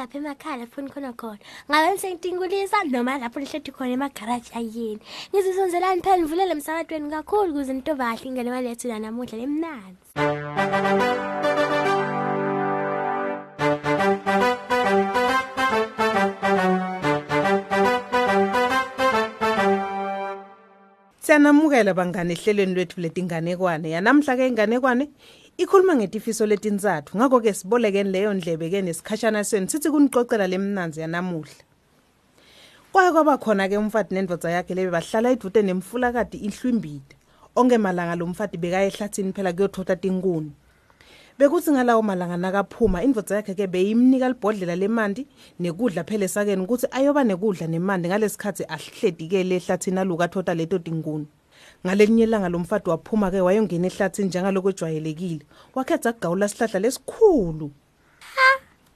lami lapha emakhaya lapho nikhona khona. Ngabe nisentingulisa noma lapho nihlethi khona emagaraji ayini? Ngizisonzelani phela? Nivulele emsakatweni kakhulu ukuze nitobahle ingane walethu namuhla lemnanzi Siyanamukela bangane ehlelweni lethu letinganekwane. Yanamhla ke inganekwane ikhuluma ngetifiso letinzathu. Ngakho ke sibolekeni leyo ndlebe ke nesikhashana senu sithi kuniqoqela lemnanzi yanamuhla. Kwaye kwaba khona ke umfati nendvodza yakhe lebe bahlala idvute nemfulakadi ihlwimbida. Onke malanga lo mfati bekaye ehlathini phela kuyothotha tinkuni. Bekuthi ngalawo malanga nakaphuma indvodza yakhe ke beyimnika libhodlela lemanti nekudla phela esakeni ukuthi ayoba nekudla nemanti ngalesikhathi ahledi ke lehlathini aluka thotha leto tinkuni. Ngalenye ilanga lo mfati waphuma ke wayongena ehlathini njengaloko ejwayelekile. Wakhetha ukugawula isihlahla lesikhulu.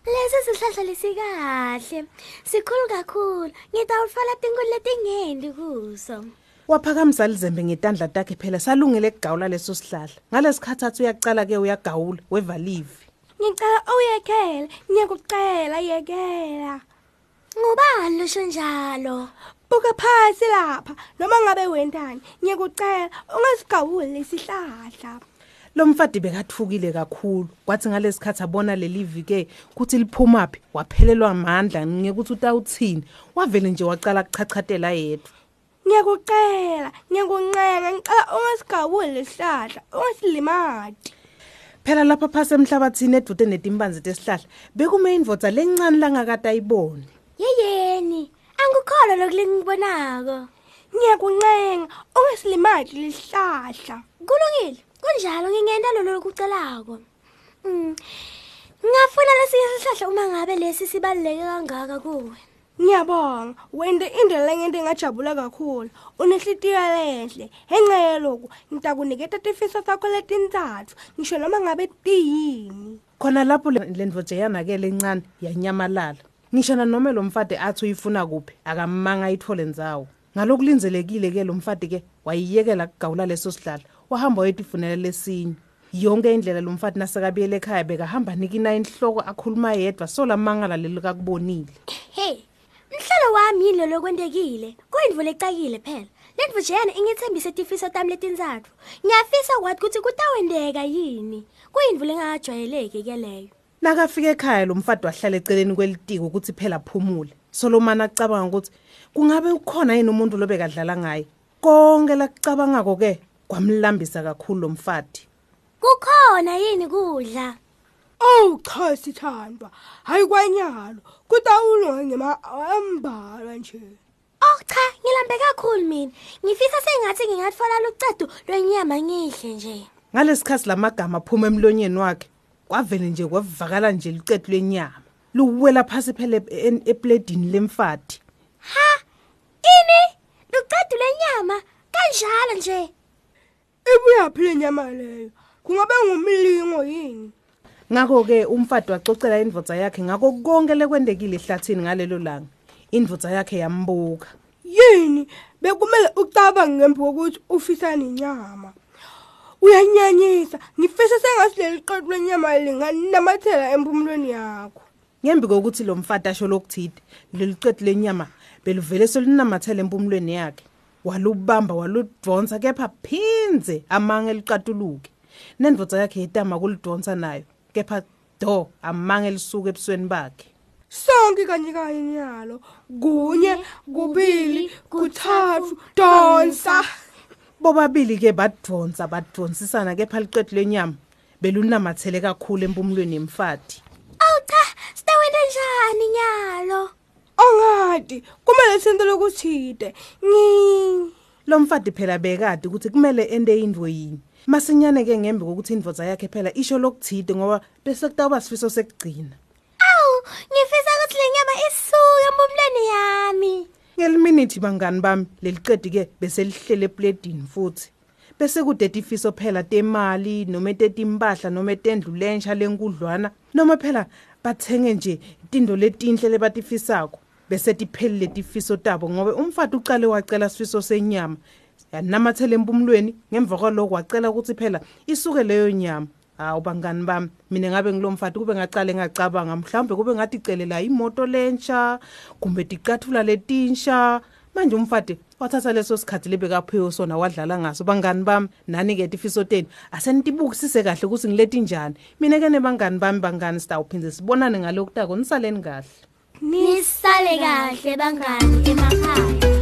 lesi sihlahla lesikahle sikhulu kakhulu ngitawutfala tinkuni letingendi kuso Waphakamisa lizembe ngetandla takhe phela salungele ukugawula leso sihlahla. Ngalesikhathi athi uyaqala ke uyagawula wevalivi. ngicela uyekele ngiyakucela yekela ngubani lusho njalo buka phansi lapha noma ngabe wendani ngiyekucela ungasigawuli lesihlahla Lo mfati bekathukile kakhulu. Kwathi ngalesikhathi abona leli vike kuthi liphuma phi waphelelwa amandla ngekuthi utawuthini. Wavele nje waqala kuchachatela yedwa. Ngiyakucela ngiyakuncenga ngicela ungasigawuli lesihlahla ungasilimati Phela lapha phase emhlabathini edude netimbanzi tesihlahla bekume indvodza lencane langakade ayibone. yeyeni angikholwa lokulengibonako ngiyakuncenga ungasilimati lesihlahla kulungile kunjalo ngingenta lolo lokucelako mm. ngingafuna lesinye sihlahla uma ngabe lesi sibaluleke kangaka kuwe ngiyabonga wente indlela lengente ngajabula kakhulu unehlitiyo lenhle henxa yeloku ngitakuniketa tifiso takho letintsatfu ngisho noma ngabe tiyini Khona lapho le le ndvodza yanakele encane yanyamalala. Ngisho noma lo mfati athi uyifuna kuphi akammanga ayithole ndzawo. Ngalokulinzelekile ke lo mfati ke wayiyekela kugawula leso sihlahla. Wahamba wayetifunela lesinye. Yonke indlela lo mfati nasekabiyele ekhaya bekahamba nikina inhloko akhuluma yedwa sola mangala lelika mhlalo wami yini lo kwentekile kuyindvu lecakile phela lendvu jena ingithembise tifiso tami letintsatfu ngiyafisa kwathi ukuthi kutawendeka yini kuyindvu lengakajwayeleki ke leyo Nakafika ekhaya lo mfati wahlala eceleni kwelitiko ukuthi phela aphumule. Solomon acabanga ukuthi kungabe ukhona yini umuntu lobekadlala ngaye. Konke lakucabangako ke kwamlambisa kakhulu lo mfati. kukhona yini kudla Oh cha sithandwa hayi kwanyalo. Kutawulwa ngema ambalwa nje. Oh cha ngilambe kakhulu mina. Ngifisa sengathi ngingatfola lucedo lwenyama ngihle nje. Ngalesikhathi lamagama aphuma emlonyeni wakhe kwavele nje kwavakala nje licedu lenyama. Luwela phansi phela e- epledini lemfati. ha ini? Lucedo lwenyama? Kanjalo nje. Ibuya phile nyama leyo. Kungabe ngumlingo yini? Ngakho ke umfati wacocela indvodza yakhe ngakho konke lekwendekile ehlathini ngalelo langa. Indvodza yakhe yambuka. yini bekumele ucabange ngembi kokuthi ufisa nenyama uyanyanyisa ngifisa sengathi leli qeqo lenyama linganamathela empumulweni yakho Ngembi kokuthi lo mfati asho lokuthide, leliqedu lenyama beluvele selinamathele empumulweni yakhe. Walubamba waludvonsa kepha phinze amange liqatuluke. Nendvodza yakhe yetama kulidvonsa nayo, kepha do amange lisuke ebusweni bakhe. sonke kanye kanye nyalo kunye kubili kuthathu donsa. Bobabili ke badvonsa badvonsisana kepha liqedu lenyama. Belunamathele kakhulu empumulweni yemfati. oh cha sitawenta njani nyalo? Ongadi kumele senze lokuthide ngi. Lo mfati phela bekade ukuthi kumele ende indvo yini. Masinyane ke ngembi kokuthi indvodza yakhe phela isho lokuthide ngoba bese kutawuba sifiso sekugcina. awu ngifisa ukuthi lenyama isuke empumulweni yami Ngeliminithi bangani bami leliqedi ke bese lihlele epledini futhi. Bese kude tifiso phela temali noma tetimpahla noma tendlu lensha lenkudlwana noma phela bathenge nje tindo letinhle lebatifisako bese tiphelile tifiso tabo ngoba umfati uqale wacela sifiso senyama yanamathele empumulweni ngemva kwaloko wacela ukuthi phela isuke leyo nyama. Hawu bangani bami mina ngabe ngilomfati kube ngaqale ngacabanga mhlawumbe kube ngathi icelela imoto lentsha kumbe ticathula letinsha. Manje umfati wathatha leso sikhathi lebekaphiwe sona wadlala ngaso. Bangani bami nani-ke tifiso teni asenitibukisise kahle ukuthi ngileti njani? Mina-ke nebangani bami bangani sitawuphinde sibonane ngalokutako nisaleni kahle. Nisale kahle bangani emakhaya.